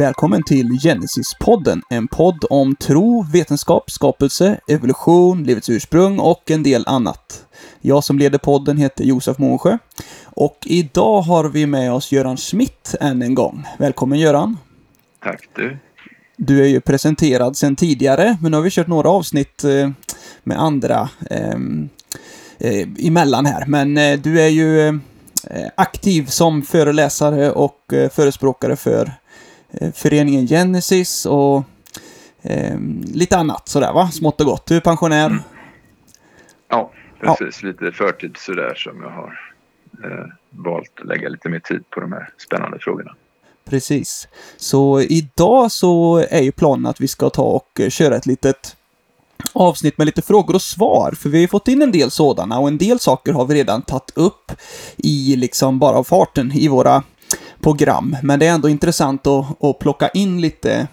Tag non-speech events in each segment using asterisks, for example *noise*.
Välkommen till Genesis-podden, en podd om tro, vetenskap, skapelse, evolution, livets ursprung och en del annat. Jag som leder podden heter Josef Månsjö och idag har vi med oss Göran Schmidt än en gång. Välkommen Göran! Tack du! Du är ju presenterad sedan tidigare, men nu har vi kört några avsnitt eh, med andra ehm, eh, emellan här. Men eh, du är ju eh, aktiv som föreläsare och förespråkare för föreningen Genesis och eh, lite annat sådär va, smått och gott. Du är pensionär. Mm. Ja, precis. Lite förtid sådär som jag har eh, valt att lägga lite mer tid på de här spännande frågorna. Precis. Så idag så är ju planen att vi ska ta och eh, köra ett litet avsnitt med lite frågor och svar, för vi har ju fått in en del sådana och en del saker har vi redan tagit upp i liksom bara av farten i våra program. Men det är ändå intressant att, att plocka in lite,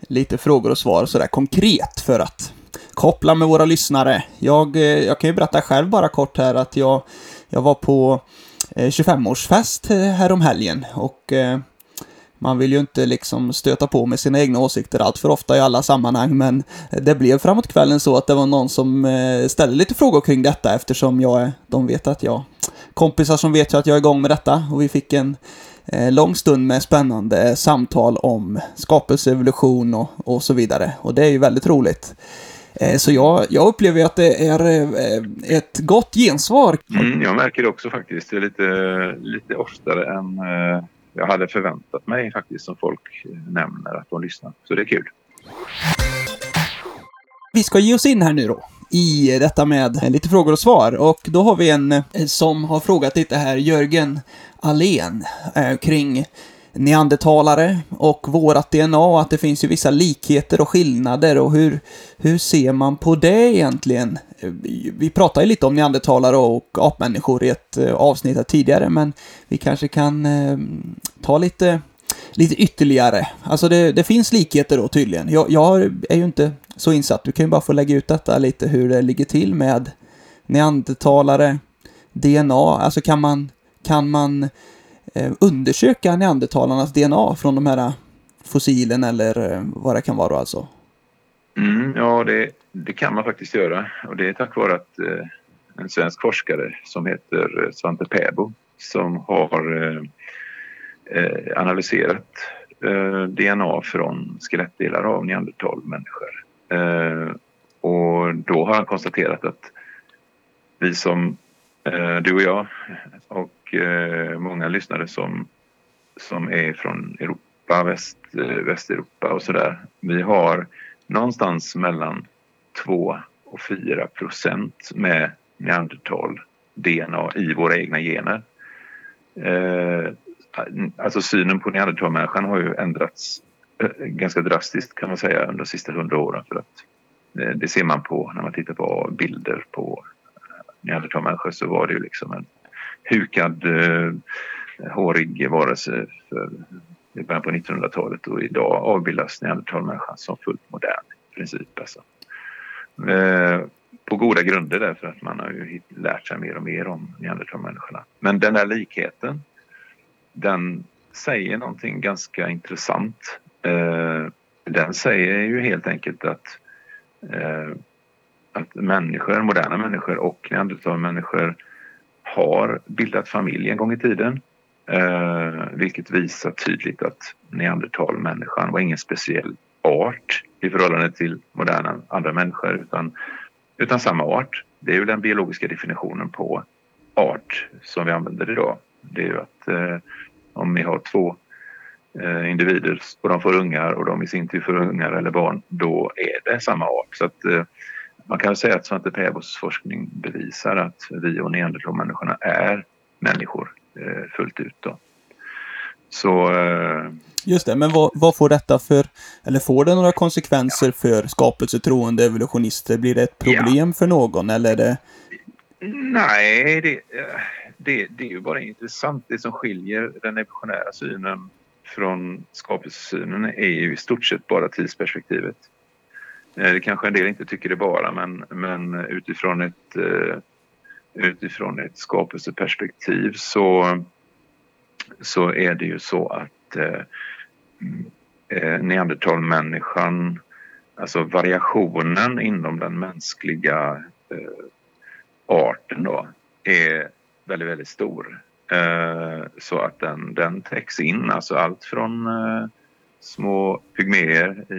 lite frågor och svar sådär konkret för att koppla med våra lyssnare. Jag, eh, jag kan ju berätta själv bara kort här att jag, jag var på eh, 25-årsfest eh, härom helgen och man vill ju inte liksom stöta på med sina egna åsikter allt för ofta i alla sammanhang, men det blev framåt kvällen så att det var någon som ställde lite frågor kring detta eftersom jag, de vet att jag, kompisar som vet att jag är igång med detta och vi fick en eh, lång stund med spännande samtal om skapelse, evolution och, och så vidare. Och det är ju väldigt roligt. Eh, så jag, jag upplever att det är ett gott gensvar. Mm, jag märker det också faktiskt. Det är lite, lite oftare än jag hade förväntat mig faktiskt som folk nämner att de lyssnar. Så det är kul. Vi ska ge oss in här nu då i detta med eh, lite frågor och svar och då har vi en eh, som har frågat lite här, Jörgen Alén, eh, kring neandertalare och vårat DNA och att det finns ju vissa likheter och skillnader och hur, hur ser man på det egentligen? Vi pratade ju lite om neandertalare och apmänniskor i ett avsnitt här tidigare men vi kanske kan eh, ta lite, lite ytterligare. Alltså det, det finns likheter då tydligen. Jag, jag är ju inte så insatt, du kan ju bara få lägga ut detta lite hur det ligger till med neandertalare, DNA, alltså kan man, kan man eh, undersöka neandertalarnas DNA från de här eh, fossilen eller eh, vad det kan vara då alltså? Mm, ja, det, det, kan man faktiskt göra och det är tack vare att eh, en svensk forskare som heter eh, Svante Pääbo som har eh Eh, analyserat eh, DNA från skelettdelar av neandertalmänniskor. Eh, och då har han konstaterat att vi som eh, du och jag och eh, många lyssnare som, som är från Europa, Väst, eh, Västeuropa och sådär. Vi har någonstans mellan 2 och 4 procent med neandertal-DNA i våra egna gener. Eh, Alltså synen på neandertalmänniskan har ju ändrats eh, ganska drastiskt kan man säga under de sista hundra åren. För att eh, det ser man på när man tittar på bilder på eh, neandertalmänniskor så var det ju liksom en hukad, hårig varelse för, i början på 1900-talet och idag avbildas neandertalmänniskan som fullt modern i princip. Alltså. På goda grunder därför att man har ju lärt sig mer och mer om neandertalmänniskorna. Men den där likheten, den säger någonting ganska intressant. Eh, den säger ju helt enkelt att, eh, att människor, moderna människor och neandertalmänniskor har bildat familj en gång i tiden. Eh, vilket visar tydligt att neandertalmänniskan var ingen speciell art i förhållande till moderna andra människor utan, utan samma art. Det är ju den biologiska definitionen på art som vi använder idag. Det är ju att eh, om vi har två eh, individer och de får ungar och de i sin tur får ungar eller barn, då är det samma art. Så att, eh, man kan säga att Svante Pääbos forskning bevisar att vi och neandertalmänniskorna är människor eh, fullt ut. Då. Så... Eh, Just det, men vad, vad, får detta för, eller får det några konsekvenser ja. för skapelsetroende evolutionister? Blir det ett problem ja. för någon eller är det... Nej, det, det, det är ju bara intressant. Det som skiljer den evolutionära synen från skapelsesynen är ju i stort sett bara tidsperspektivet. Eh, det kanske en del inte tycker det bara men, men utifrån ett, eh, utifrån ett skapelseperspektiv så, så är det ju så att eh, eh neandertalmänniskan, alltså variationen inom den mänskliga eh, arten då, är väldigt, väldigt stor. Eh, så att den, den täcks in, alltså allt från eh, små pygméer i,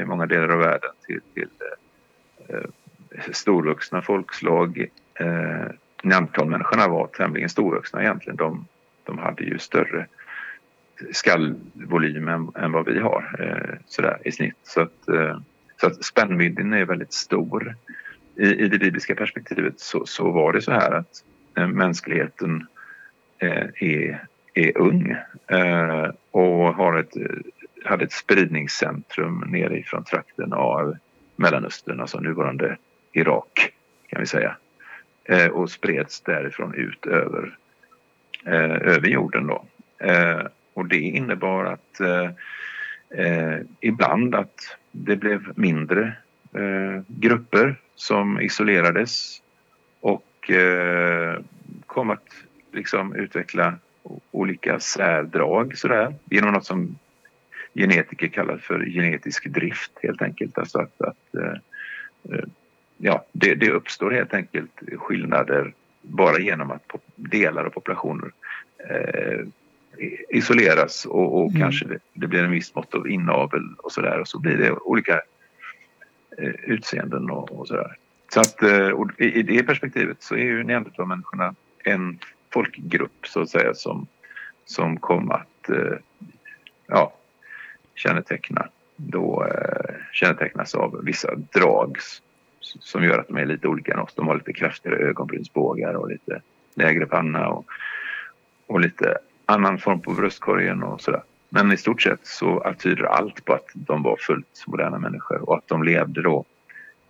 i, många delar av världen till, till eh, storvuxna folkslag. Neandertalmänniskorna var tämligen storvuxna egentligen. De, de hade ju större skallvolym än, än vad vi har eh, sådär i snitt. Så att, eh, så att spännvidden är väldigt stor. I, i det bibliska perspektivet så, så var det så här att Eh, mänskligheten eh, är, är ung eh, och har ett, hade ett spridningscentrum nerifrån trakten av Mellanöstern, alltså nuvarande Irak kan vi säga. Och spreds därifrån ut över, över jorden då. Och det innebar att ibland att det blev mindre grupper som isolerades och eh, kom att liksom utveckla olika särdrag sådär genom något som genetiker kallar för genetisk drift helt enkelt. Alltså att, att eh, eh, ja, det, det, uppstår helt enkelt skillnader bara genom att delar av populationer eh, isoleras och, och mm. kanske det, det, blir en viss mått av inavel och sådär och så blir det olika eh, utseenden och, och sådär. Så att eh, i, det perspektivet så är ju neandertalmänniskorna en folkgrupp så att säga som, som kom att eh, ja, känneteckna då eh, kännetecknas av vissa drag som gör att de är lite olika än oss. De har lite kraftigare ögonbrynsbågar och lite lägre panna och, och lite annan form på bröstkorgen och sådär. Men i stort sett så tyder allt på att de var fullt moderna människor och att de levde då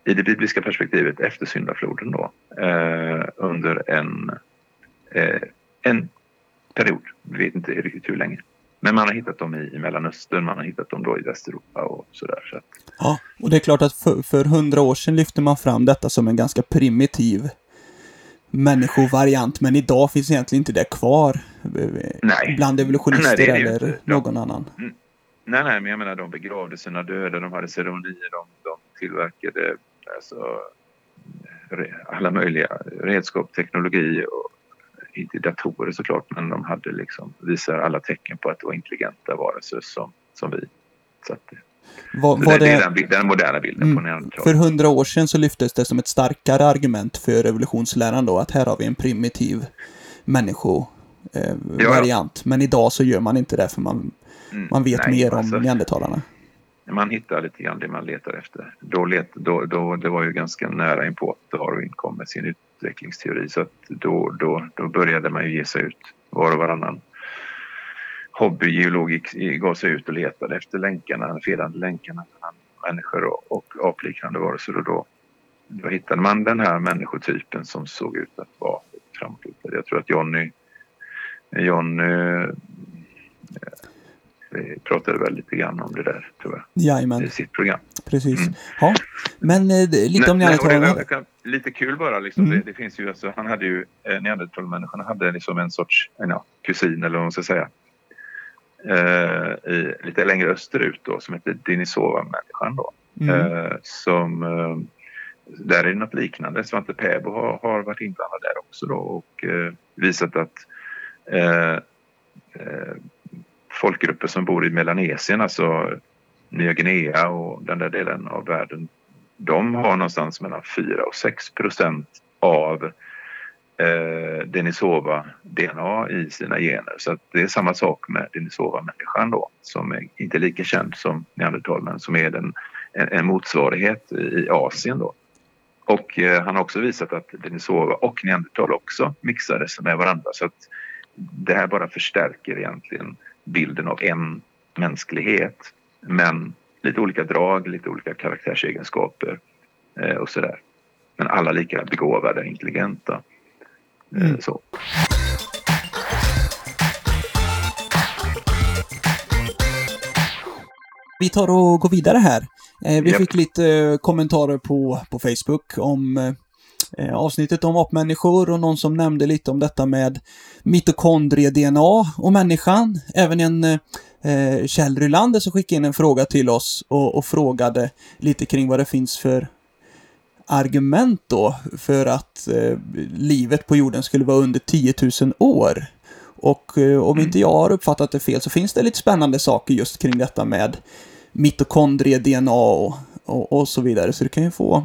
i det bibliska perspektivet efter syndafloden då eh, under en, eh, en period. Vi vet inte riktigt hur länge. Men man har hittat dem i, i Mellanöstern, man har hittat dem då i Västeuropa och sådär. Så att... Ja, och det är klart att för hundra år sedan lyfte man fram detta som en ganska primitiv människovariant, men idag finns egentligen inte det kvar. Nej. Bland evolutionister nej, det det eller inte. någon annan. Mm. Nej, nej, men jag menar de begravde sina döda, de hade ceremonier, de, de tillverkade alltså, alla möjliga redskap, teknologi och inte datorer såklart, men de hade liksom, visar alla tecken på att det var intelligenta varelser som, som vi. Så att, var, var det, det, är den, den moderna bilden mm, på neandertal. För hundra år sedan så lyftes det som ett starkare argument för evolutionsläran då, att här har vi en primitiv människovariant. Eh, Men idag så gör man inte det för man, mm, man vet nej, mer alltså, om neandertalarna. Man hittar lite grann det man letar efter. Då, let, då, då, det var ju ganska nära inpå att Darwin kom med sin utvecklingsteori så att då, då, då började man ju ge sig ut var och varannan hobbygeolog gav sig ut och letade efter länkarna, felande länkarna mellan människor och, och apliknande varelser. Och då, då hittade man den här människotypen som såg ut att vara framflyttad. Jag tror att Johnny, Johnny eh, pratade väl lite grann om det där, tror jag. Jajamän. I sitt program. Precis. Mm. Ja, men eh, lite om neandertalarna. Lite kul bara liksom. Mm. Det, det, finns ju alltså, han hade ju, eh, neandertalmänniskorna hade liksom en sorts, ja, kusin eller vad man ska säga eh, i, lite längre österut då, som heter Denisova-människan. Då, mm. eh, som, eh, där är det något liknande. Svante Pääbo har, har varit inblandad där också då, och eh, visat att eh, folkgrupper som bor i Melanesien, alltså Nya Guinea och den där delen av världen, de har någonstans mellan 4 och 6 procent av eh, Denisova-DNA i sina gener. Så det är samma sak med Denisova-människan då som är inte lika känd som neandertal men som är den, en, en motsvarighet i Asien då. Och eh, han har också visat att Denisova och neandertal också mixades med varandra så att det här bara förstärker egentligen bilden av en mänsklighet men lite olika drag, lite olika karaktärsegenskaper eh, och sådär. Men alla lika begåvade, intelligenta. Mm. Eh, så. Vi tar och går vidare här. Eh, vi yep. fick lite eh, kommentarer på, på Facebook om avsnittet om apmänniskor och någon som nämnde lite om detta med mitokondrie-DNA och människan. Även en eh, Kjell Rylander som skickade in en fråga till oss och, och frågade lite kring vad det finns för argument då för att eh, livet på jorden skulle vara under 10 000 år. Och eh, om inte jag har uppfattat det fel så finns det lite spännande saker just kring detta med mitokondrie-DNA och, och, och, så vidare. Så du kan ju få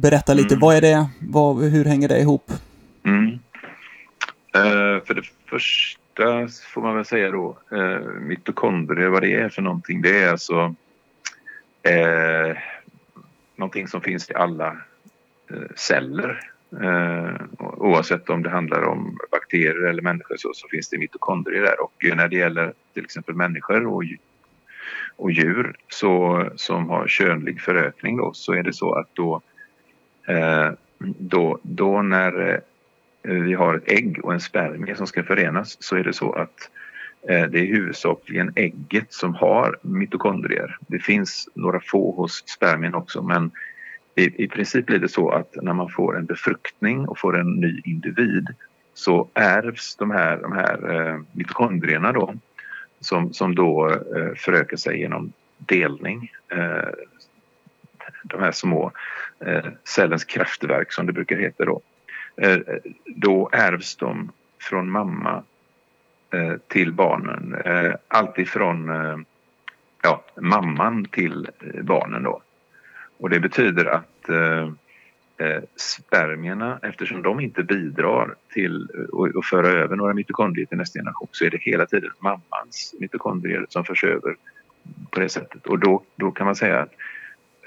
berätta lite. Mm. Vad är det? Vad, hur hänger det ihop? Mm. Eh, för det första får man väl säga då eh, mitokondrier, vad det är för någonting. Det är alltså eh, någonting som finns i alla eh, celler. Eh, oavsett om det handlar om bakterier eller människor så, så finns det mitokondrier där. Och när det gäller till exempel människor och, och djur så, som har könlig förökning då, så är det så att då, Eh, då, då när eh, vi har ett ägg och en spermie som ska förenas så är det så att eh, det är huvudsakligen ägget som har mitokondrier. Det finns några få hos spermien också men i, i princip blir det så att när man får en befruktning och får en ny individ så ärvs de här, de här eh, mitokondrierna då som, som då eh, förökar sig genom delning. Eh, de här små eh, cellens kraftverk som det brukar heta då. Eh, då ärvs de från mamma eh, till barnen. Eh, Alltifrån eh, ja, mamman till eh, barnen då. Och det betyder att eh, eh, spermierna, eftersom de inte bidrar till att föra över några mitokondrier till nästa generation så är det hela tiden mammans mitokondrier som förs över på det sättet. Och då, då kan man säga att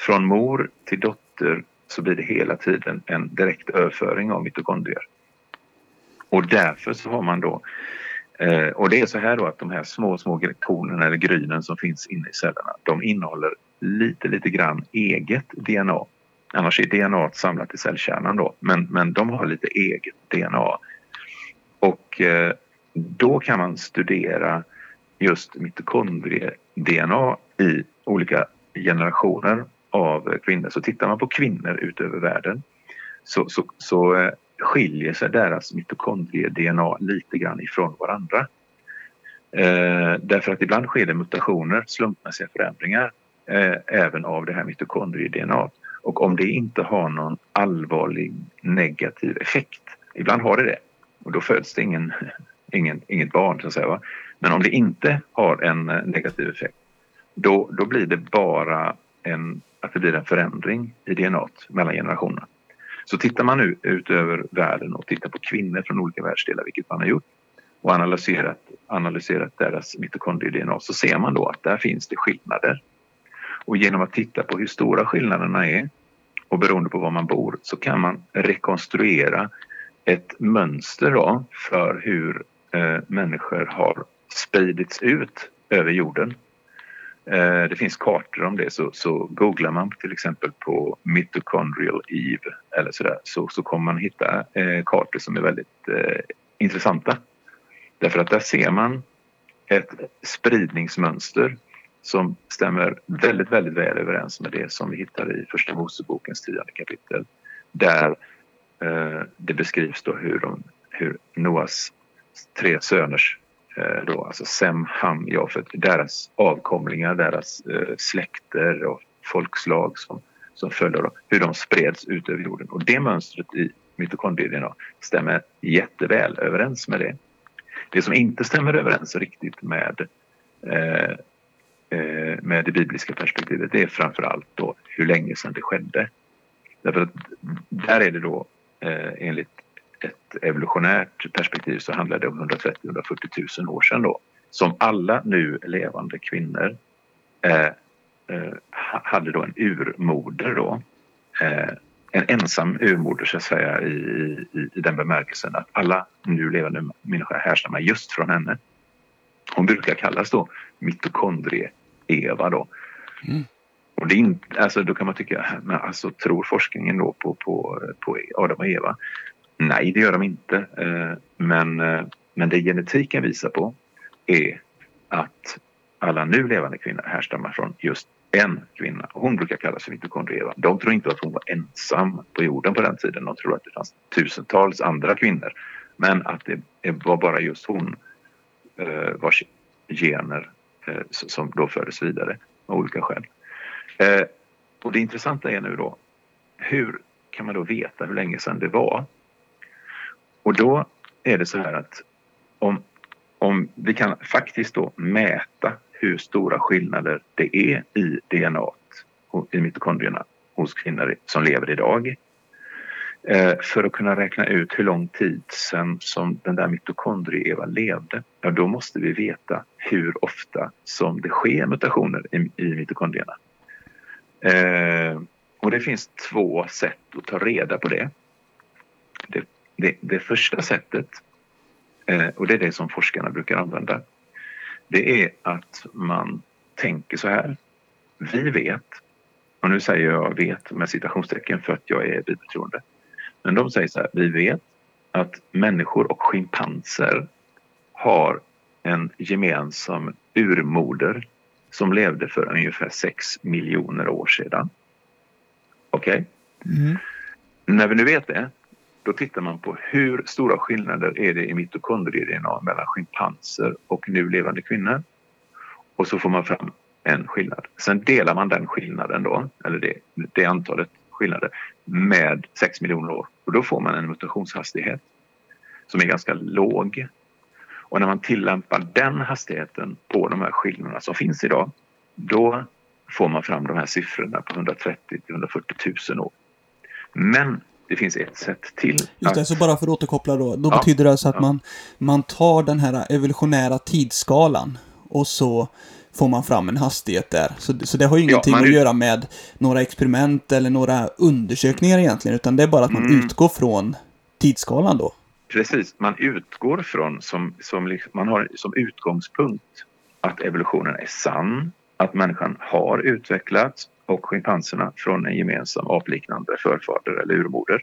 från mor till dotter så blir det hela tiden en direkt överföring av mitokondrier. Och därför så har man då eh, och det är så här då att de här små, små kornen eller grynen som finns inne i cellerna de innehåller lite, lite grann eget DNA. Annars är DNA samlat i cellkärnan då, men, men de har lite eget DNA. Och eh, då kan man studera just mitokondrie-DNA i olika generationer av kvinnor. Så tittar man på kvinnor utöver världen så, så, så eh, skiljer sig deras mitokondrie-DNA lite grann ifrån varandra. Eh, därför att ibland sker det mutationer, slumpmässiga förändringar eh, även av det här mitokondrie-DNA. Och om det inte har någon allvarlig negativ effekt, ibland har det det och då föds det ingen, *laughs* ingen, inget barn så att säga. Va? Men om det inte har en eh, negativ effekt då, då blir det bara en, att det blir en förändring i DNA mellan generationerna. Så tittar man nu ut över världen och tittar på kvinnor från olika världsdelar, vilket man har gjort och analyserat, analyserat deras mitokondrie-DNA så ser man då att där finns det skillnader. Och genom att titta på hur stora skillnaderna är och beroende på var man bor så kan man rekonstruera ett mönster då för hur eh, människor har spridits ut över jorden. Eh, det finns kartor om det så, så googlar man till exempel på mitochondrial Eve eller sådär så, så kommer man hitta eh, kartor som är väldigt eh, intressanta. Därför att där ser man ett spridningsmönster som stämmer väldigt, väldigt väl överens med det som vi hittar i Första Mosebokens tionde kapitel. Där eh, det beskrivs då hur, de, hur Noas tre söners, Eh, då, alltså Sem, Ham, Jafet, deras avkomlingar, deras eh, släkter och folkslag som, som följer, dem, hur de spreds ut över jorden. Och det mönstret i mitokondrierna stämmer jätteväl överens med det. Det som inte stämmer överens riktigt med eh, eh med det bibliska perspektivet det är framförallt då hur länge sedan det skedde. Därför att där är det då eh, enligt ett evolutionärt perspektiv så handlar det om 130-140 000 år sedan då som alla nu levande kvinnor eh, eh, hade då en urmoder då. Eh, en ensam urmoder så att säga i, i, i den bemärkelsen att alla nu levande människor härstammar just från henne. Hon brukar kallas då mitokondrie-Eva då. Mm. Och det är inte, alltså då kan man tycka, men alltså tror forskningen då på, på, på Adam och Eva? Nej, det gör de inte. Eh, men, eh, men det genetiken visar på är att alla nu levande kvinnor härstammar från just en kvinna. Hon brukar kallas för mitokondrieva. De tror inte att hon var ensam på jorden på den tiden. De tror att det fanns tusentals andra kvinnor. Men att det var bara just hon eh, vars gener som då fördes vidare av olika skäl. Och det intressanta är nu då, hur kan man då veta hur länge sedan det var? Och då är det så här att om, om vi kan faktiskt då mäta hur stora skillnader det är i DNA i mitokondrierna hos kvinnor som lever idag eh, för att kunna räkna ut hur lång tid sen som den där mitokondrie-Eva levde, ja då måste vi veta hur ofta som det sker mutationer i, i mitokondrierna. Eh, och det finns två sätt att ta reda på det. Det, det, det första sättet, eh, och det är det som forskarna brukar använda, det är att man tänker så här. Vi vet, och nu säger jag vet med citationstecken för att jag är bibeltroende. Men de säger så här, vi vet att människor och schimpanser har en gemensam urmoder som levde för ungefär 6 miljoner år sedan. Okej? Okay? Mm. När vi nu vet det, då tittar man på hur stora skillnader är det i mitokondrie-DNA mellan schimpanser och nu levande kvinnor. Och så får man fram en skillnad. Sen delar man den skillnaden då, eller det, det antalet skillnader med 6 miljoner år. Och då får man en mutationshastighet som är ganska låg. Och när man tillämpar den hastigheten på de här skillnaderna som finns idag, då får man fram de här siffrorna på 130 till 140 000 år. Men det finns ett sätt till. Just det, så bara för att återkoppla då. Då ja, betyder det alltså att ja. man, man tar den här evolutionära tidsskalan och så får man fram en hastighet där. Så, så det har ju ingenting ja, att göra med några experiment eller några undersökningar egentligen, utan det är bara att man mm. utgår från tidsskalan då. Precis, man utgår från som, som man har som utgångspunkt att evolutionen är sann, att människan har utvecklats och schimpanserna från en gemensam apliknande förfader eller urmoder.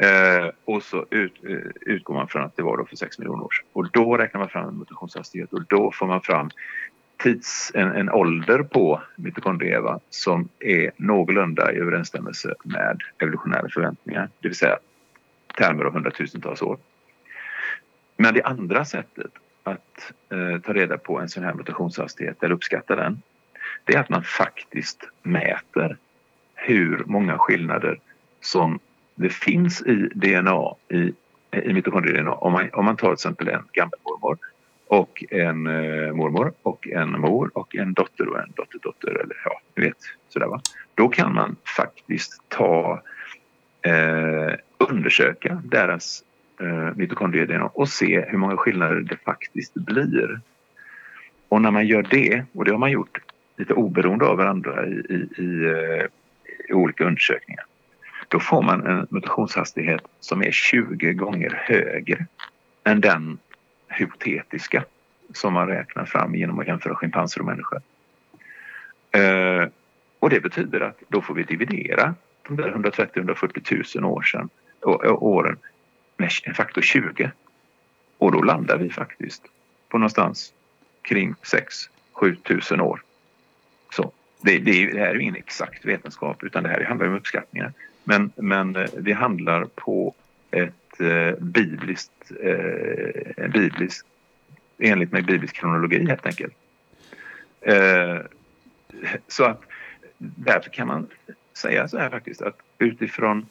Eh, och så ut, eh, utgår man från att det var då för 6 miljoner år sedan. Och då räknar man fram en mutationshastighet och då får man fram tids, en, en ålder på mitokondrieva som är någorlunda i överensstämmelse med evolutionära förväntningar, det vill säga termer av hundratusentals år. Men det andra sättet att eh, ta reda på en sån här mutationshastighet eller uppskatta den, det är att man faktiskt mäter hur många skillnader som det finns i DNA, i, i mitokondrie-DNA. Om man, om man tar till exempel en gammelmormor och en eh, mormor och en mor och en dotter och en dotterdotter eller ja, ni vet sådär va. Då kan man faktiskt ta eh, undersöka deras eh, mitokondrie-DNA och se hur många skillnader det faktiskt blir. Och när man gör det, och det har man gjort lite oberoende av varandra i, i, i, eh, i olika undersökningar, då får man en mutationshastighet som är 20 gånger högre än den hypotetiska som man räknar fram genom att jämföra schimpanser och människor. Eh, och det betyder att då får vi dividera de där 130-140 000 år sedan, åren med en faktor 20. Och då landar vi faktiskt på någonstans kring 6-7 000 år. Det, det, det, här är ju ingen exakt vetenskap utan det här handlar om uppskattningar. Men, men eh, det handlar på ett eh, bibliskt, eh, biblisk, enligt med biblisk kronologi helt enkelt. Eh, så att därför kan man säga så här faktiskt att utifrån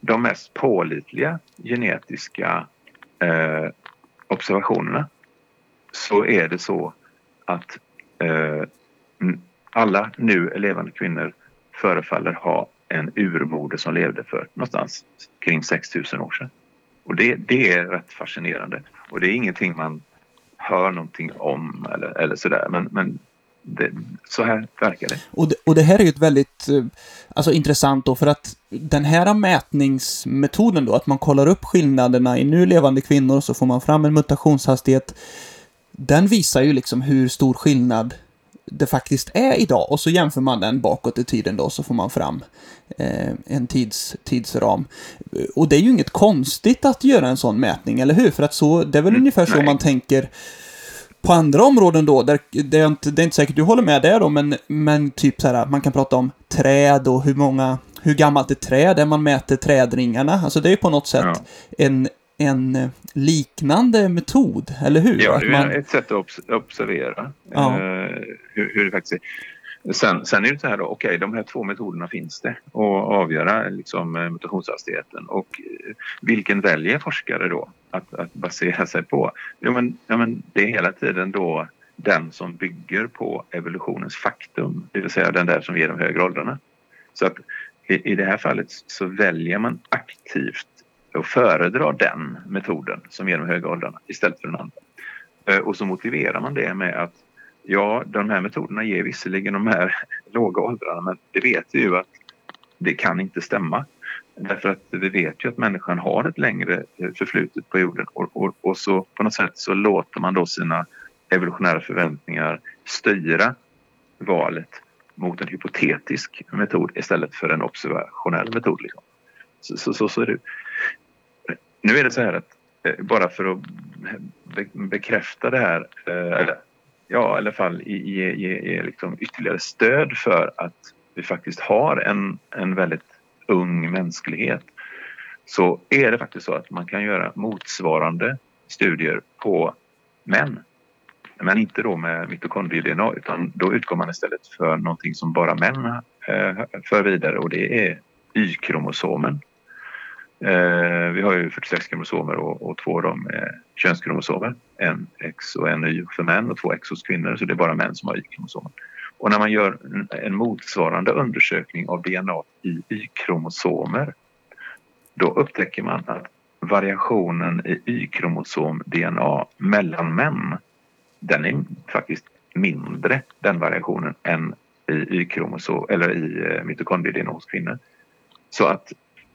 de mest pålitliga genetiska eh, observationerna så är det så att eh, alla nu levande kvinnor förefaller ha en urmoder som levde för någonstans kring 6000 år sedan. Och det, det är rätt fascinerande. Och det är ingenting man hör någonting om eller, eller sådär. Men, men det, så här verkar det. Och, det. och det här är ju ett väldigt eh, alltså, intressant då för att den här mätningsmetoden då, att man kollar upp skillnaderna i nu levande kvinnor och så får man fram en mutationshastighet. Den visar ju liksom hur stor skillnad det faktiskt är idag och så jämför man den bakåt i tiden då så får man fram eh, en tids, tidsram. Och det är ju inget konstigt att göra en sån mätning, eller hur? För att så, det är väl mm, ungefär så man tänker på andra områden då, där det är, inte, det är inte säkert du håller med där då, men, men typ så här, man kan prata om träd och hur många, hur gammalt ett träd är man mäter trädringarna. Alltså det är på något sätt ja. en, en eh, liknande metod, eller hur? Ja, det är man, ett sätt att obs- observera Ja. eh, hur, hur det faktiskt är. Sen, sen är det så här då, okej, de här två metoderna finns det att avgöra liksom, eh, mutationshastigheten. Och vilken väljer forskare då att, att basera sig på? Jo, men, ja, men det är hela tiden då den som bygger på evolutionens faktum, det vill säga den där som ger de högre åldrarna. Så att i, i det här fallet så väljer man aktivt och föredrar den metoden som ger de höga åldrarna istället för den andra. Eh, och så motiverar man det med att ja, de här metoderna ger visserligen de här *laughs* låga åldrarna men det vet vi ju att det kan inte stämma. Därför att vi vet ju att människan har ett längre eh, förflutet på jorden och, och, och så på något sätt så låter man då sina evolutionära förväntningar styra valet mot en hypotetisk metod istället för en observationell metod. Liksom. Så, så, så, så är det. Nu är det så här att eh, bara för att bekräfta det här, eh, eller ja, i alla fall ge, ge, ge, liksom ytterligare stöd för att vi faktiskt har en, en väldigt ung mänsklighet så är det faktiskt så att man kan göra motsvarande studier på män. Men inte då med mitokondrie-DNA utan då utgår man istället för någonting som bara män eh, för vidare och det är Y-kromosomen. Eh, vi har ju 46 kromosomer och, och två av dem är könskromosomer. En X och en Y för män och två X hos kvinnor så det är bara män som har Y-kromosomer. Och när man gör en, motsvarande undersökning av DNA i Y-kromosomer då upptäcker man att variationen i Y-kromosom-DNA mellan män den är faktiskt mindre den variationen än i Y-kromosom eller i eh, mitokondrie-DNA hos kvinnor. Så att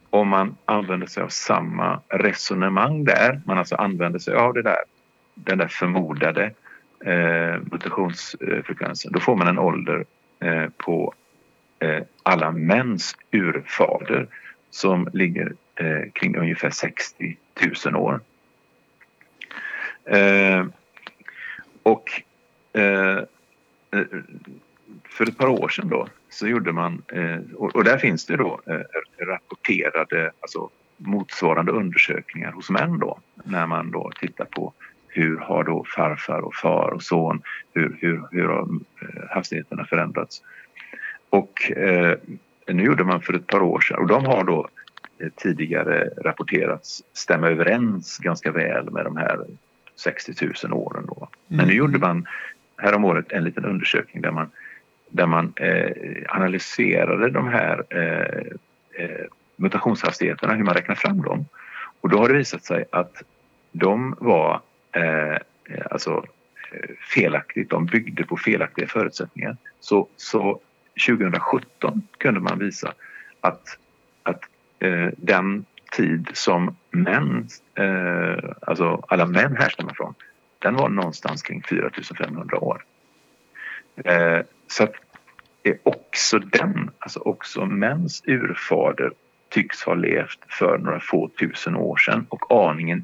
om man använder sig av samma resonemang där, man alltså använder sig av det där, den där förmodade eh, mutationsfrekvensen, då får man en ålder eh, på eh, alla mäns urfader som ligger eh, kring ungefär 60 000 år. Eh, och eh, eh för ett par år sedan då så gjorde man, eh, och, där finns det då eh, rapporterade, alltså motsvarande undersökningar hos män då när man då tittar på hur har då farfar och far och son, hur, hur, hur har eh, hastigheterna förändrats? Och eh, nu gjorde man för ett par år sedan och de har då eh, tidigare rapporterats stämma överens ganska väl med de här 60 000 åren då. Men nu gjorde man häromåret en liten undersökning där man, där man eh, analyserade de här eh, eh mutationshastigheterna, hur man räknar fram dem. Och då har det visat sig att de var eh, alltså eh, felaktigt, de byggde på felaktiga förutsättningar. Så, så 2017 kunde man visa att, att eh, den tid som män, eh, alltså alla män härstammar från, den var någonstans kring 4500 år. Eh, så att eh, också den, alltså också mäns urfader tycks ha levt för några få tusen år sedan och aningen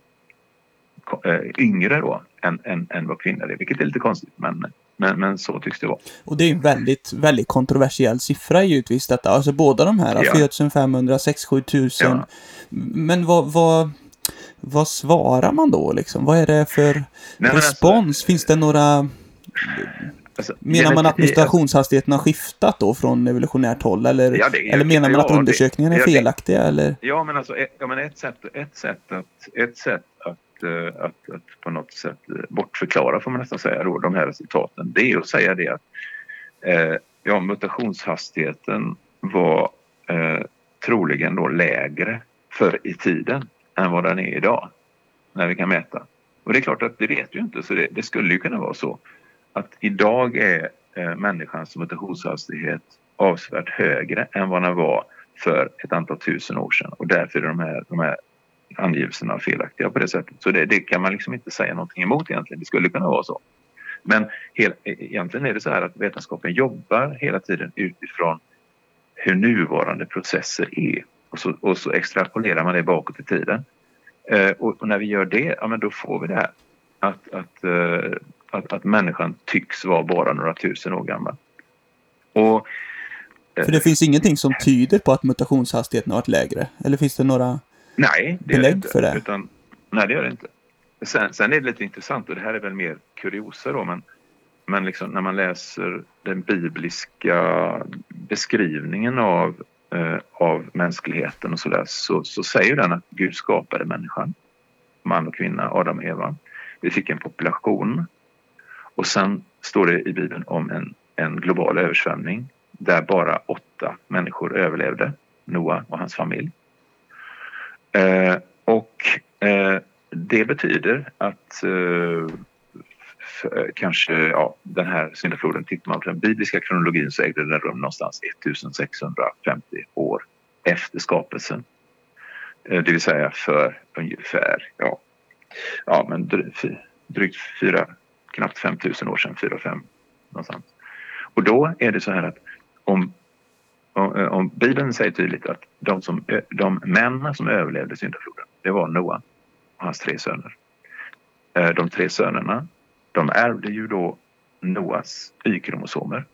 eh, yngre då än, än, än vad kvinnor är, vilket är lite konstigt men, men, men så tycks det vara. Och det är ju en väldigt, väldigt kontroversiell siffra givetvis detta. Alltså båda de här, Ja. 4500, 6 7000. Ja. Men vad, vad, vad svarar man då liksom? Vad är det för Nej, men respons? alltså- Finns det några... Alltså, Menar man att mutationshastigheten har skiftat då från evolutionärt håll? Eller, Ja, det är- eller menar man att ja, det- undersökningarna är ja, det- felaktiga? Eller? Ja, men alltså ett, ja, men ett, sätt, ett, sätt att, ett sätt att, eh, att, att på något sätt eh, bortförklara, får man nästan säga, då, de här resultaten, det är att säga det att eh, ja, mutationshastigheten var eh, troligen då lägre förr i tiden än vad den är idag, när vi kan mäta. Och det är klart att det vet vi inte, så det, det skulle ju kunna vara så att idag är eh, människans mutationshastighet avsevärt högre än vad den var för ett antal tusen år sedan och därför är de här, de här angivelserna felaktiga på det sättet. Så det, det kan man liksom inte säga någonting emot egentligen. Det skulle kunna vara så. Men hel, e, egentligen är det så här att vetenskapen jobbar hela tiden utifrån hur nuvarande processer är och så, och så extrapolerar man det bakåt i tiden. Eh, och, och när vi gör det, ja men då får vi det här att, att, eh, att, att människan tycks vara bara några tusen år gammal. Och För det finns ingenting som tyder på att mutationshastigheten har varit lägre? Eller finns det några... Nej, det belägg inte. för det? Utan, Nej, det gör det inte. Sen, sen är det lite intressant och det här är väl mer kuriosa då men, men liksom när man läser den bibliska beskrivningen av, eh, av mänskligheten och sådär så, så säger den att Gud skapade människan, man och kvinna, Adam och Eva. Vi fick en population och sen står det i Bibeln om en, en global översvämning där bara åtta människor överlevde, Noa och hans familj. Eh, och eh, det betyder att eh, kanske ja, den här syndafloden, tittar man på den bibliska kronologin så ägde den rum någonstans 1650 år efter skapelsen. Eh, det vill säga för ungefär, ja, ja men drygt fyra, knappt 5000 år sedan, fyra, fem någonstans. Och då är det så här att om, om, eh, om Bibeln säger tydligt att de, som, eh, de män som överlevde syndafloden, det var Noa och hans tre söner. Eh, de tre sönerna, de ärvde ju då Noas Y-kromosomer.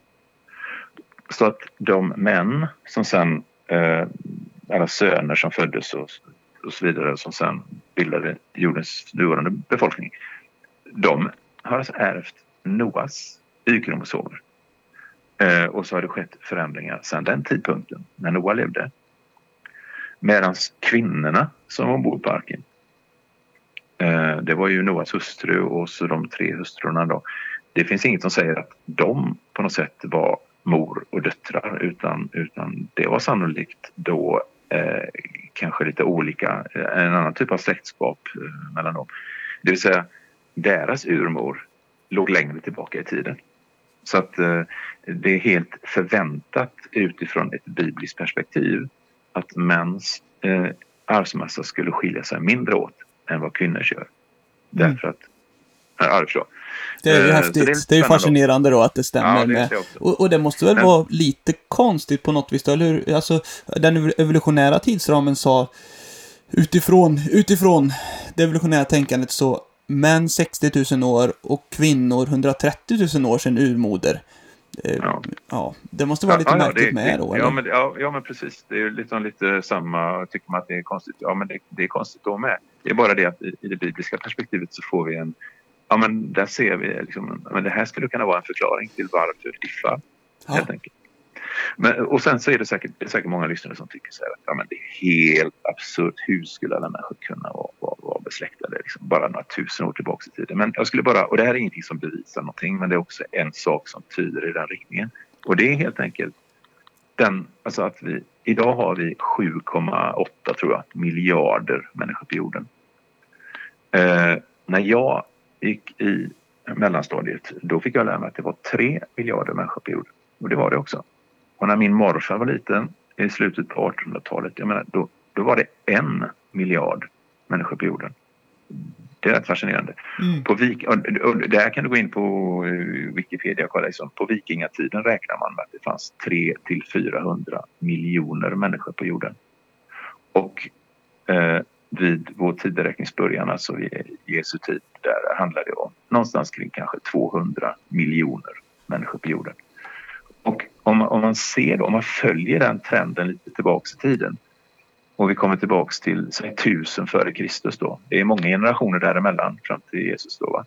Så att de män som sen, alla söner som föddes och, och så vidare som sen bildade jordens nuvarande befolkning. De har alltså ärvt Noas Y-kromosomer. Eh, och så har det skett förändringar sedan den tidpunkten, när Noa levde. Medan kvinnorna som var ombord på arken, eh, det var ju Noas hustru och så de tre hustrurna då. Det finns inget som säger att de på något sätt var mor och döttrar utan, utan det var sannolikt då eh, kanske lite olika, en annan typ av släktskap eh, mellan dem. Det vill säga deras urmor låg längre tillbaka i tiden. Så att eh, det är helt förväntat utifrån ett bibliskt perspektiv att mäns eh, arvsmassa skulle skilja sig mindre åt än vad kvinnor gör. Mm. Därför att Ja, det är ju eh, häftigt. Det är, det är fascinerande då att det stämmer ja, det med. Och, och, det måste väl Men... vara lite konstigt på något vis eller hur? Alltså, den evolutionära tidsramen sa utifrån, utifrån det evolutionära tänkandet så män 60 000 år och kvinnor 130 000 år sedan urmoder. Eh, ja. ja. det måste vara lite ja, märkligt det, med då, eller? Ja men, ja, ja, men precis. Det är liksom lite samma, tycker man att det är konstigt, ja men det, det är konstigt då med. Det är bara det att i, i, det bibliska perspektivet så får vi en, ja men där ser vi liksom, men det här skulle kunna vara en förklaring till varför Iffa, ja. helt enkelt. Men, och sen så är det säkert, det är säkert många lyssnare som tycker så här att ja, men det är helt absurt. Hur skulle alla människor kunna vara, vara, vara besläktade liksom, bara några tusen år tillbaka i tiden? Men jag skulle bara, och det här är ingenting som bevisar någonting men det är också en sak som tyder i den riktningen. Och det är helt enkelt den, alltså att vi, idag har vi 7,8 tror jag miljarder människor på jorden. Eh, när jag gick i mellanstadiet då fick jag lära mig att det var 3 miljarder människor på jorden. Och det var det också. Och när min morfar var liten i slutet på 1800-talet, jag menar, då, då var det en miljard människor på jorden. Det är rätt fascinerande. Mm. På vik och, där kan du gå in på uh, Wikipedia och kolla. Liksom, på vikingatiden räknar man med att det fanns 3 till 400 miljoner människor på jorden. Och eh, vid vår tideräkningsbörjan, alltså Jesu tid, där handlar det om någonstans kring kanske 200 miljoner människor på jorden. Om man, om man ser då, om man följer den trenden lite tillbaks i tiden och vi kommer tillbaks till säg, tusen före Kristus då. Det är många generationer däremellan fram till Jesus då. Va?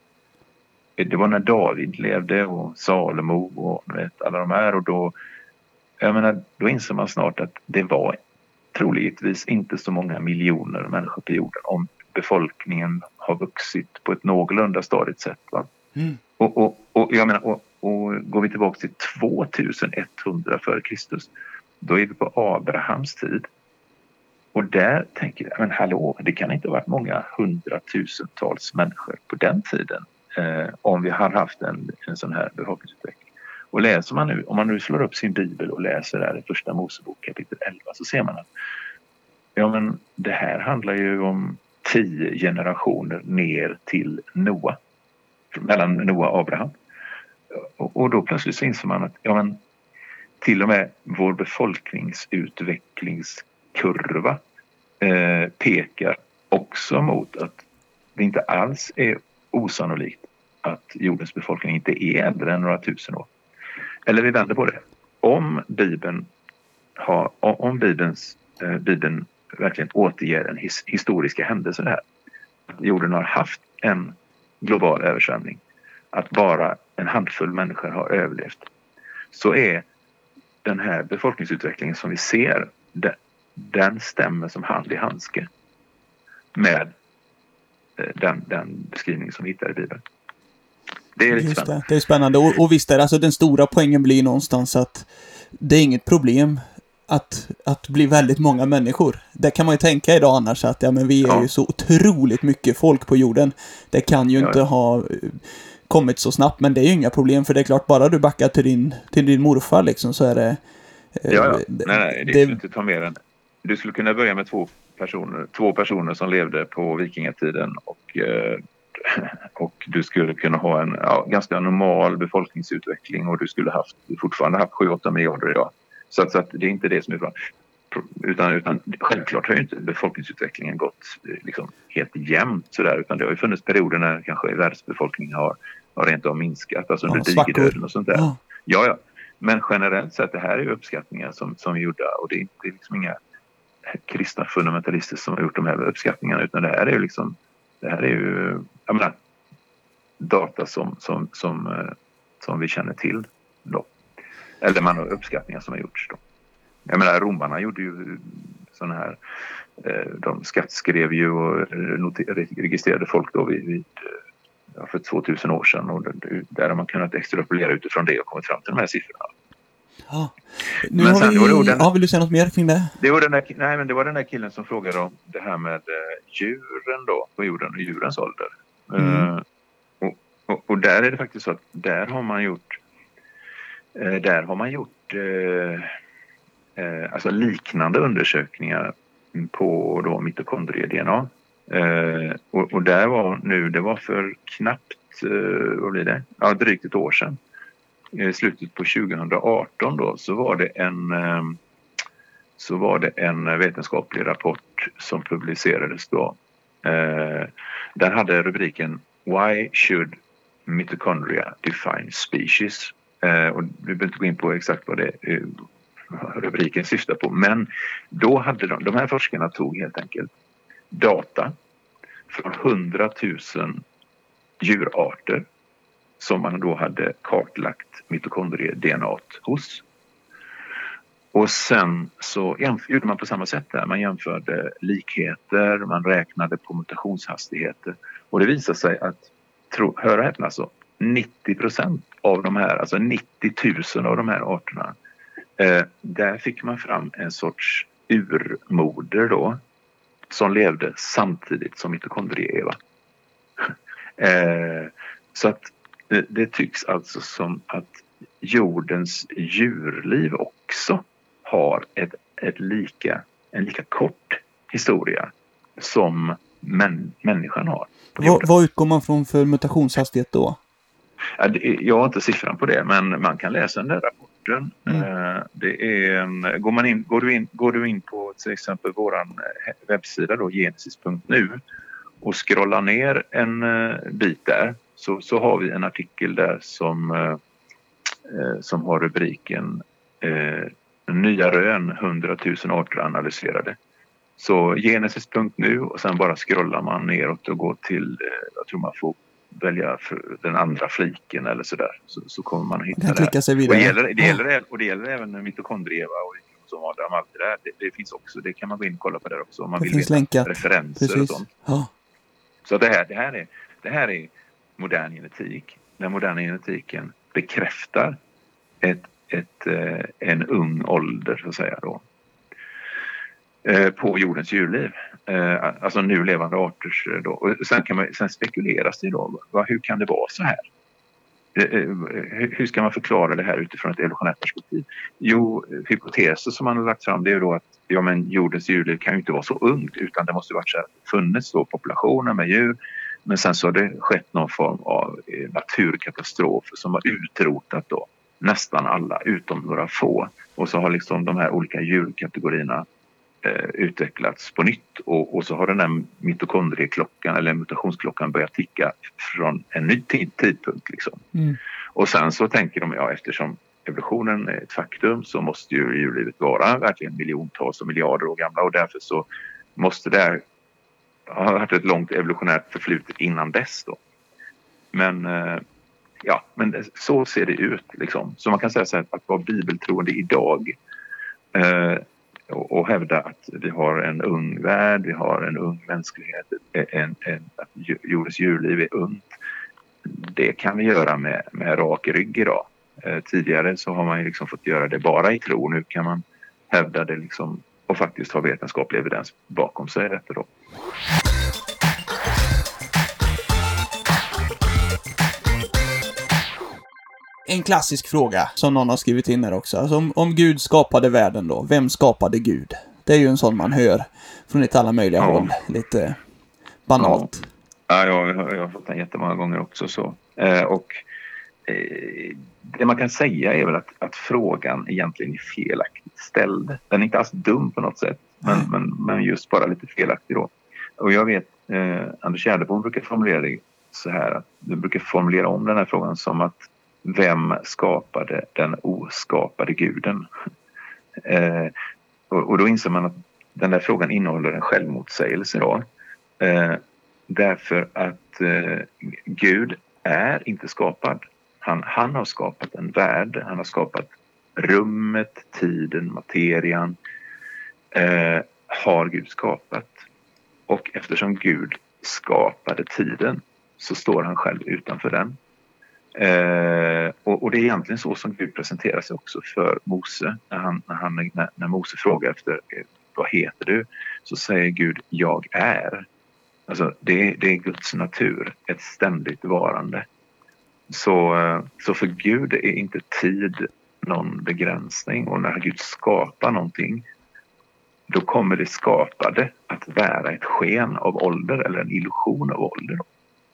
Det var när David levde och Salomo och vet, alla de här och då, jag menar, då inser man snart att det var troligtvis inte så många miljoner människor på jorden om befolkningen har vuxit på ett någorlunda stadigt sätt. Va? Mm. Och, och, och, jag menar, och, och går vi tillbaka till 2100 f.Kr. Då är vi på Abrahams tid. Och där tänker jag, men hallå, det kan inte ha varit många hundratusentals människor på den tiden eh, om vi har haft en, en sån här befolkningsutveckling. Och läser man nu, om man nu slår upp sin bibel och läser där i första Mosebok kapitel 11 så ser man att ja men det här handlar ju om tio generationer ner till Noa. Mellan Noa och Abraham. Och, då plötsligt så inser man att ja, men, till och med vår befolkningsutvecklingskurva eh, pekar också mot att det inte alls är osannolikt att jordens befolkning inte är äldre än några tusen år. Eller vi vänder på det. Om Bibeln, har, om Bibelns, eh, Bibeln verkligen återger en his, historiska händelse här jorden har haft en global översvämning, att bara en handfull människor har överlevt, så är den här befolkningsutvecklingen som vi ser, den, stämmer som hand i handske med eh, den, den beskrivning som vi hittar i Bibeln. Det är lite spännande. det, det är spännande. Och, och visst är det, alltså den stora poängen blir någonstans att det är inget problem att, att bli väldigt många människor. Det kan man ju tänka idag annars att ja, men vi är Ja. ju så otroligt mycket folk på jorden. Det kan ju Ja, inte ha kommit så snabbt, men det är ju inga problem för det är klart, bara du backar till din, till din morfar liksom så är det... eh, Ja, ja. Nej, nej, det, det- skulle inte ta mer än... Du skulle kunna börja med två personer, två personer som levde på vikingatiden och, eh, *laughs* och du skulle kunna ha en ja, ganska normal befolkningsutveckling och du skulle haft, fortfarande haft 7-8 miljarder idag. Så, att, så att det är inte det som är bra. Utan, utan självklart har ju inte befolkningsutvecklingen gått eh, liksom, helt jämnt sådär utan det har ju funnits perioder när kanske världsbefolkningen har, har rent av minskat, alltså Ja, under svackor. digerdöden och sånt där. Ja. Ja, ja. Men generellt sett, det här är ju uppskattningar som, som är gjorda och det är inte liksom inga kristna fundamentalister som har gjort de här uppskattningarna utan det här är ju liksom, det här är ju, jag menar, data som, som, som, eh, som vi känner till då. Eller man har uppskattningar som har gjorts då. Jag menar, romarna gjorde ju sådana här, eh, de skattskrev ju och noter- registrerade folk då vid, vid eh, ja, för 2000 år sedan och där har man kunnat extrapolera utifrån det och kommit fram till de här siffrorna. Ja. Nu Men har sen vi... det orden- Ja, vill du säga något mer kring det? Det var, den där, nej, men det var den där killen som frågade om det här med eh, djuren då, på jorden och djurens ålder. Mm. Eh, och, och, och där är det faktiskt så att där har man gjort eh, där har man gjort eh, alltså liknande undersökningar på då mitokondrie-DNA. Eh, och, och där var nu, det var för knappt, eh, vad blir det, ja drygt ett år sedan. I slutet på 2018 då så var det en eh, så var det en vetenskaplig rapport som publicerades då. Eh, den hade rubriken Why should mitochondria define species? Eh, och vi behöver inte gå in på exakt vad det eh, rubriken syftar på. Men då hade de, de här forskarna tog helt enkelt data från 100 000 djurarter som man då hade kartlagt mitokondrie-DNA hos. Och sen så gjorde man på samma sätt där. Man jämförde likheter, man räknade på mutationshastigheter och det visade sig att, tro, hör och häpna alltså, 90 procent av de här, alltså 90 000 av de här arterna, eh, där fick man fram en sorts urmoder då som levde samtidigt som mitokondrie-Eva. *laughs* eh, så att det, tycks alltså som att jordens djurliv också har ett, ett lika, en lika kort historia som män, människan har. Vad, vad utgår man från för mutationshastighet då? Jag har inte siffran på det, men man kan läsa den där rapporten. Mm. Eh, Det är, en- går, man in, går, du in, går du in på till exempel vår webbsida då, genesis.nu och scrollar ner en eh, bit där så, så har vi en artikel där som, eh, eh, som har rubriken eh, Nya rön, 100 000 arter analyserade. Så genesis.nu och sen bara scrollar man neråt och går till, eh, jag tror man får välja för den andra fliken eller sådär. Så, så kommer man att hitta det. sig Och vidare. det, gäller, det, gäller, och det gäller även mitokondrieva och kromosomer och allt det där. Det, det finns också, det kan man gå in och kolla på där också om man Det vill veta länkat. referenser och Precis. sånt. Ja. Så det här, det, här är, det här är modern genetik. Den moderna genetiken bekräftar ett, ett, eh, en ung ålder, så att säga. Då, eh, på jordens djurliv. Eh, Alltså nu levande arters. Eh, då. Och sen, kan man, sen spekuleras det då. va, hur kan det vara så här? Eh, eh, hur ska man förklara det här utifrån ett evolutionärt perspektiv? Jo, hypoteser som man har lagt fram det är då att ja, men jordens djurliv kan ju inte vara så ungt utan det måste varit så här, funnits då populationer med djur men sen så har det skett någon form av naturkatastrof som har utrotat då nästan alla utom några få och så har liksom de här olika djurkategorierna eh, utvecklats på nytt och, och så har den här mitokondrieklockan eller mutationsklockan börjat ticka från en ny tid, tidpunkt. Liksom. Mm. Och sen så tänker de, ja eftersom evolutionen är ett faktum så måste ju djurlivet vara verkligen miljontals och miljarder år gamla och därför så måste det här har haft ett långt evolutionärt förflutet innan dess då. Men eh, ja, men så ser det ut liksom. Så man kan säga så här att vara bibeltroende idag eh, och, och hävda att vi har en ung värld, vi har en ung mänsklighet, en, en, att jordens djurliv är ungt. Det kan vi göra med, med rak rygg idag. Eh, tidigare så har man ju liksom fått göra det bara i tro. Nu kan man hävda det liksom och faktiskt ha vetenskaplig evidens bakom sig detta då. En klassisk fråga som någon har skrivit in här också. Alltså om, om Gud skapade världen då, vem skapade Gud? Det är ju en sån man hör från lite alla möjliga ja. håll. Lite banalt. Ja, ja jag, har, jag har fått den jättemånga gånger också så. Eh, och eh, det man kan säga är väl att, att, frågan egentligen är felaktigt ställd. Den är inte alls dum på något sätt, men, mm. men, men just bara lite felaktig då. Och jag vet, eh, Anders Gärdebom brukar formulera det så här att du brukar formulera om den här frågan som att vem skapade den oskapade guden? Eh, och, och, då inser man att den där frågan innehåller en självmotsägelse då. Eh, därför att eh, Gud är inte skapad. Han, han har skapat en värld, han har skapat rummet, tiden, materian. Eh, har Gud skapat. Och eftersom Gud skapade tiden så står han själv utanför den. Eh, och, och, det är egentligen så som Gud presenterar sig också för Mose. När, han, när, han, när, när Mose frågar efter eh, vad heter du? Så säger Gud jag är. Alltså det, det är Guds natur, ett ständigt varande. Så, eh, så för Gud är inte tid någon begränsning och när Gud skapar någonting då kommer det skapade att vara ett sken av ålder eller en illusion av ålder.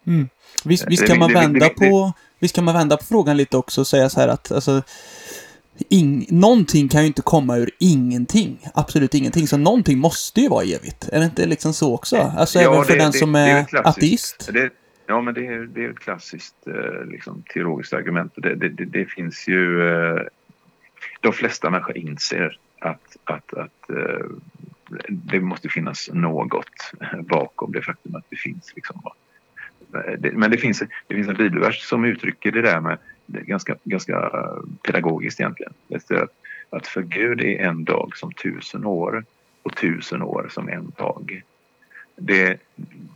Mm. Visst, visst, kan man vända på, visst kan man vända på frågan lite också och säga så här att alltså, ing, någonting kan ju inte komma ur ingenting. Absolut ingenting. Så någonting måste ju vara evigt. Är det inte liksom så också? Alltså ja, även för det, den det, som är, är ateist. Ja, men det är, det är ett klassiskt eh, liksom, teologiskt argument. Det, finns ju... Eh, de flesta människor inser att, att, att eh, det måste finnas något bakom det faktum att det finns. Liksom, Eh, men det finns, det finns en bibelvers som uttrycker det där med det ganska, ganska eh, pedagogiskt egentligen. Det att, att för Gud är en dag som tusen år och tusen år som en dag. Det,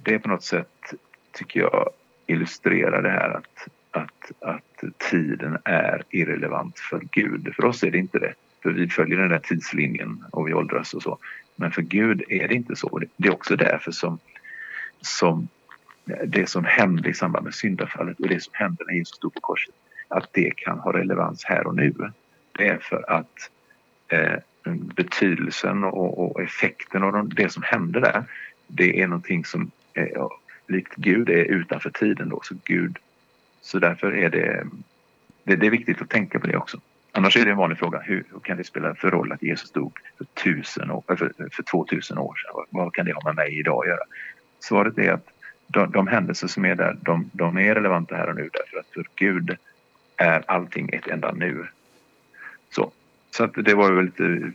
det på något sätt tycker jag illustrerar det här att, att, att tiden är irrelevant för Gud. För oss är det inte det. För vi följer den där tidslinjen och vi åldras och så. Men för Gud är det inte så. Det är också därför som, som det som hände i samband med syndafallet och det som hände när Jesus stod på korset, att det kan ha relevans här och nu. Det är för att eh, betydelsen och, och, effekten av det som hände där, det är någonting som eh, likt Gud är utanför tiden då. Så Gud, så därför är det, det, det är viktigt att tänka på det också. Annars är det en vanlig fråga. Hur, hur kan det spela för roll att Jesus dog för, tusen år, för, för 2000 år sedan? Vad, vad, kan det ha med mig idag att göra? Svaret är att de, de händelser som är där, de, de är relevanta här och nu därför att för Gud är allting ett enda nu. Så, så att det var väl lite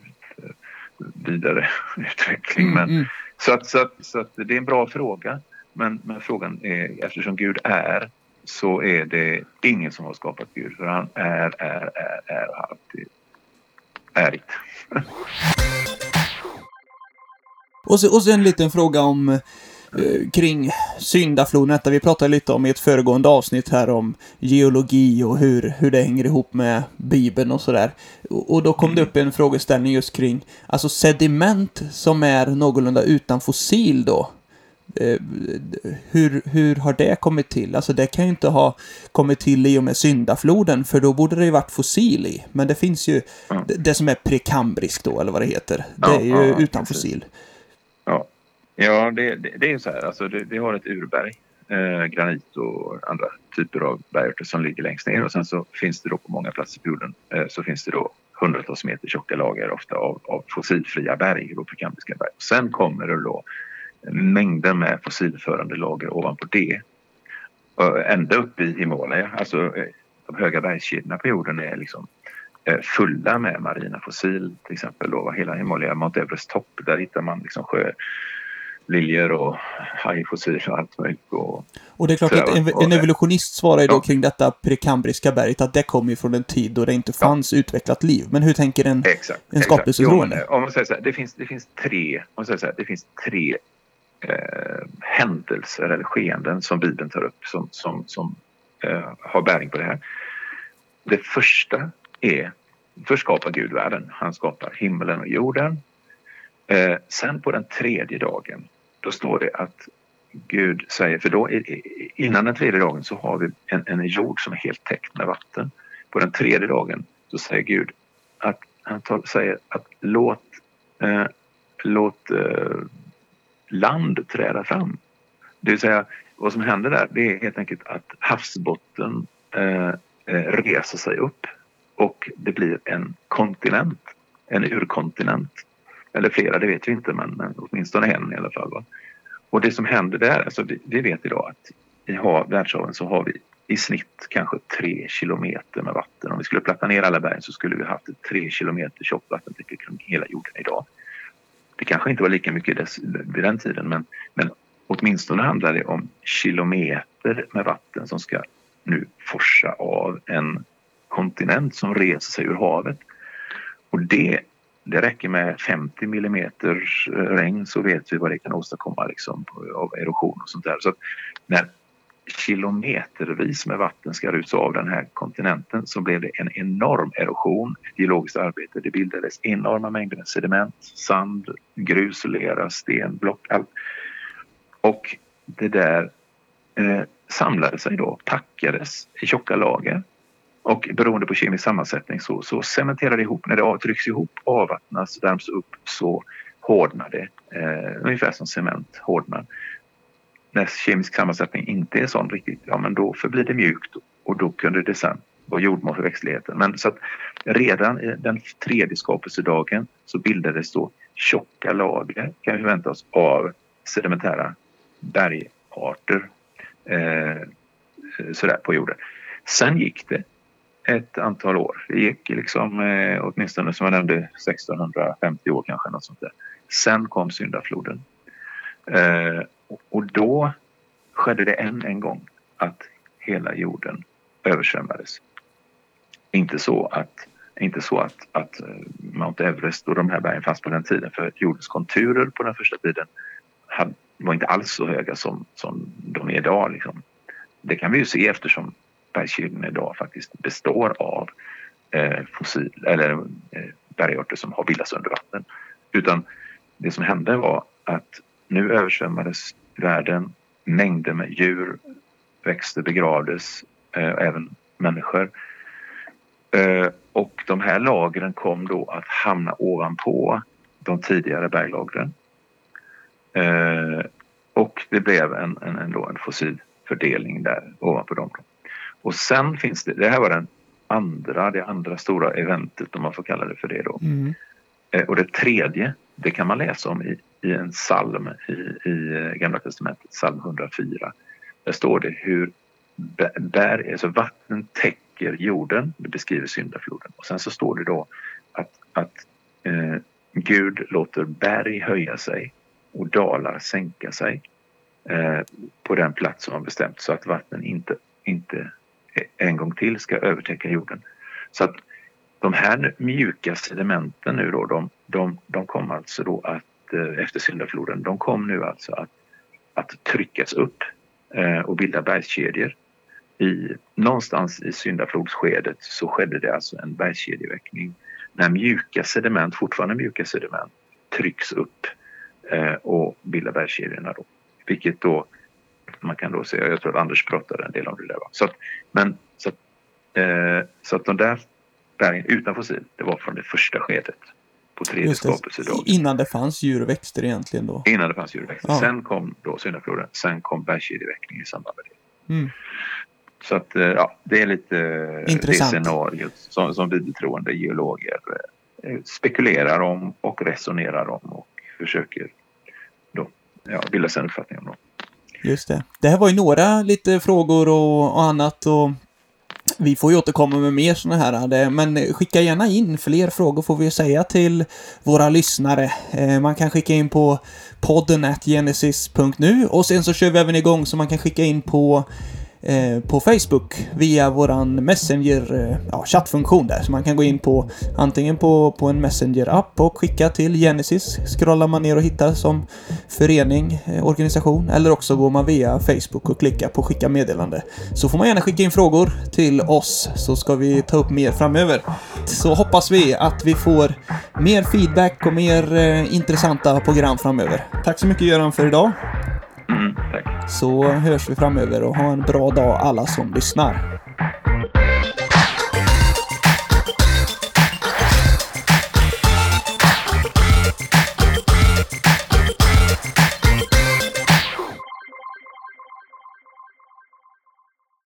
vidare *laughs* utveckling. Men, mm, mm. Så, att, så, att, så att det är en bra fråga. Men, men frågan är, eftersom Gud är så är det ingen som har skapat Gud. För han är, är, är, är och alltid ärigt. *laughs* och, så, och så en liten fråga om Eh, kring syndafloden, vi pratade lite om i ett föregående avsnitt här om geologi och hur, hur det hänger ihop med Bibeln och sådär. Och, och då kom det upp en frågeställning just kring, alltså sediment som är någorlunda utan fossil då. Eh, hur, hur har det kommit till? Alltså det kan ju inte ha kommit till i och med syndafloden, för då borde det ju varit fossil i. Men det finns ju det, det som är prekambriskt då, eller vad det heter. Det är ju ja, ja, utan fossil. Ja, det, det, det är ju så här. Alltså, det, vi har ett urberg, eh, granit och andra typer av bergarter som ligger längst ner och sen så finns det då på många platser på jorden eh, så finns det då hundratals meter tjocka lager ofta av, av fossilfria berg, då prekambriska berg. Sen kommer det då mängder med fossilförande lager ovanpå det. ända upp i Himalaya, alltså eh, de höga bergskedjorna på jorden är liksom eh, fulla med marina fossil till exempel. Då, hela Himalaya, Mount Everest topp, där hittar man liksom sjö, liljor och hajfossil och allt möjligt. Och, Och det är klart att en, en evolutionist svarar ju då Ja. kring detta prekambriska berget att det kommer ju från en tid då det inte fanns utvecklat liv. Men hur tänker en... Exakt. En men, eh, Om man säger så här, det finns, det finns tre, om man säger så här, det finns tre eh, händelser eller skeenden som Bibeln tar upp som, som, som eh, har bäring på det här. Det första är, först skapar Gud världen. Han skapar himlen och jorden. Eh, sen på den tredje dagen, då står det att Gud säger, för då innan den tredje dagen så har vi en, en jord som är helt täckt med vatten. På den tredje dagen så säger Gud att han tar, säger att låt, eh, låt eh, land träda fram. Det vill säga vad som händer där det är helt enkelt att havsbotten eh, eh reser sig upp och det blir en kontinent, en urkontinent. Eller flera, det vet vi inte men, men åtminstone en i alla fall. Va? Och det som händer där, alltså vi, vi vet idag att i hav, världshaven så har vi i snitt kanske tre kilometer med vatten. Om vi skulle platta ner alla bergen så skulle vi haft ett tre kilometer tjockt vattentäcke kring hela jorden idag. Det kanske inte var lika mycket dess, vid den tiden men, men åtminstone handlar det om kilometer med vatten som ska nu forsa av en kontinent som reser sig ur havet. Och det, det räcker med 50 mm eh, regn så vet vi vad det kan åstadkomma liksom, av erosion och sånt där. Så att när kilometervis med vatten ska rusa av den här kontinenten så blev det en enorm erosion, ett geologiskt arbete. Det bildades enorma mängder sediment, sand, grus, lera, sten, block, allt. Och det där eh, samlade sig då, packades i tjocka lager och beroende på kemisk sammansättning så, så cementerar det ihop. När det trycks ihop, avvattnas, värms upp så hårdnar det. Eh, ungefär som cement hårdnar. När kemisk sammansättning inte är sån riktigt, ja men då förblir det mjukt och då kunde det sen vara jordmån för växtligheten. Men så att redan i den tredje skapelsedagen så bildades då tjocka lager kan vi förvänta oss av sedimentära bergarter eh, eh sådär på jorden. Sen gick det ett antal år. Det gick liksom eh, åtminstone som jag nämnde 1650 år kanske något sånt där. Sen kom syndafloden. Eh, och- då skedde det än en gång att hela jorden översvämmades. Inte så att, inte så att, att eh, Mount Everest och de här bergen fanns på den tiden för jordens konturer på den första tiden hade, var inte alls så höga som, som de är idag. Liksom. Det kan vi ju se eftersom bergskedjan idag faktiskt består av eh, fossil, eller eh, bergarter som har bildats under vatten. Utan det som hände var att nu översvämmades världen, mängder med djur, växter begravdes, eh, även människor. Eh, och de här lagren kom då att hamna ovanpå de tidigare berglagren. Eh, och det blev en, en, en, en fossilfördelning där ovanpå dem. Och sen finns det, det här var den andra, det andra stora eventet om man får kalla det för det då. Mm. Eh, och det tredje, det kan man läsa om i, i en psalm i, i eh, Gamla Testamentet, psalm 104. Där står det hur bär, alltså vatten täcker jorden, det beskriver syndafloden. Och sen så står det då att, att eh, Gud låter berg höja sig och dalar sänka sig eh, på den plats som har bestämt så att vatten inte, inte en gång till ska övertäcka jorden. Så att de här mjuka sedimenten nu då, de, de, de kom alltså då att eh, efter syndafloden, de kom nu alltså att, att tryckas upp eh, och bilda bergskedjor. I, någonstans i syndaflodsskedet så skedde det alltså en bergskedjeväckning när mjuka sediment, fortfarande mjuka sediment, trycks upp eh, och bildar bergskedjorna då. Vilket då man kan då se, jag tror att Anders pratade en del om det där. Va? Så att, men så att, eh, så att de där bergen utan fossil, det var från det första skedet på tredje skapelsedagen. Innan det fanns djur och växter egentligen då. Innan det fanns djurväxter. Ja. Sen kom då syndafloden, sen kom bergskedjeväckning i samband med det. Mm. Så att eh, ja, det är lite Intressant. det scenariot som, som bibeltroende geologer eh, spekulerar om och resonerar om och försöker då, ja, bilda sig en uppfattning om. Då. Just det. Det här var ju några lite frågor och, och annat och Vi får ju återkomma med mer sådana här, men skicka gärna in fler frågor får vi säga till våra lyssnare. Eh, man kan skicka in på podden at genesis.nu och sen så kör vi även igång så man kan skicka in på eh, på Facebook via våran Messenger eh, ja, chattfunktion där. Så man kan gå in på antingen på, på en Messenger-app och skicka till Genesis. Scrollar man ner och hittar som förening, eh, organisation. Eller också går man via Facebook och klickar på skicka meddelande. Så får man gärna skicka in frågor till oss så ska vi ta upp mer framöver. Så hoppas vi att vi får mer feedback och mer eh, intressanta program framöver. Tack så mycket Göran för idag. Mm, tack. Så hörs vi framöver och ha en bra dag alla som lyssnar.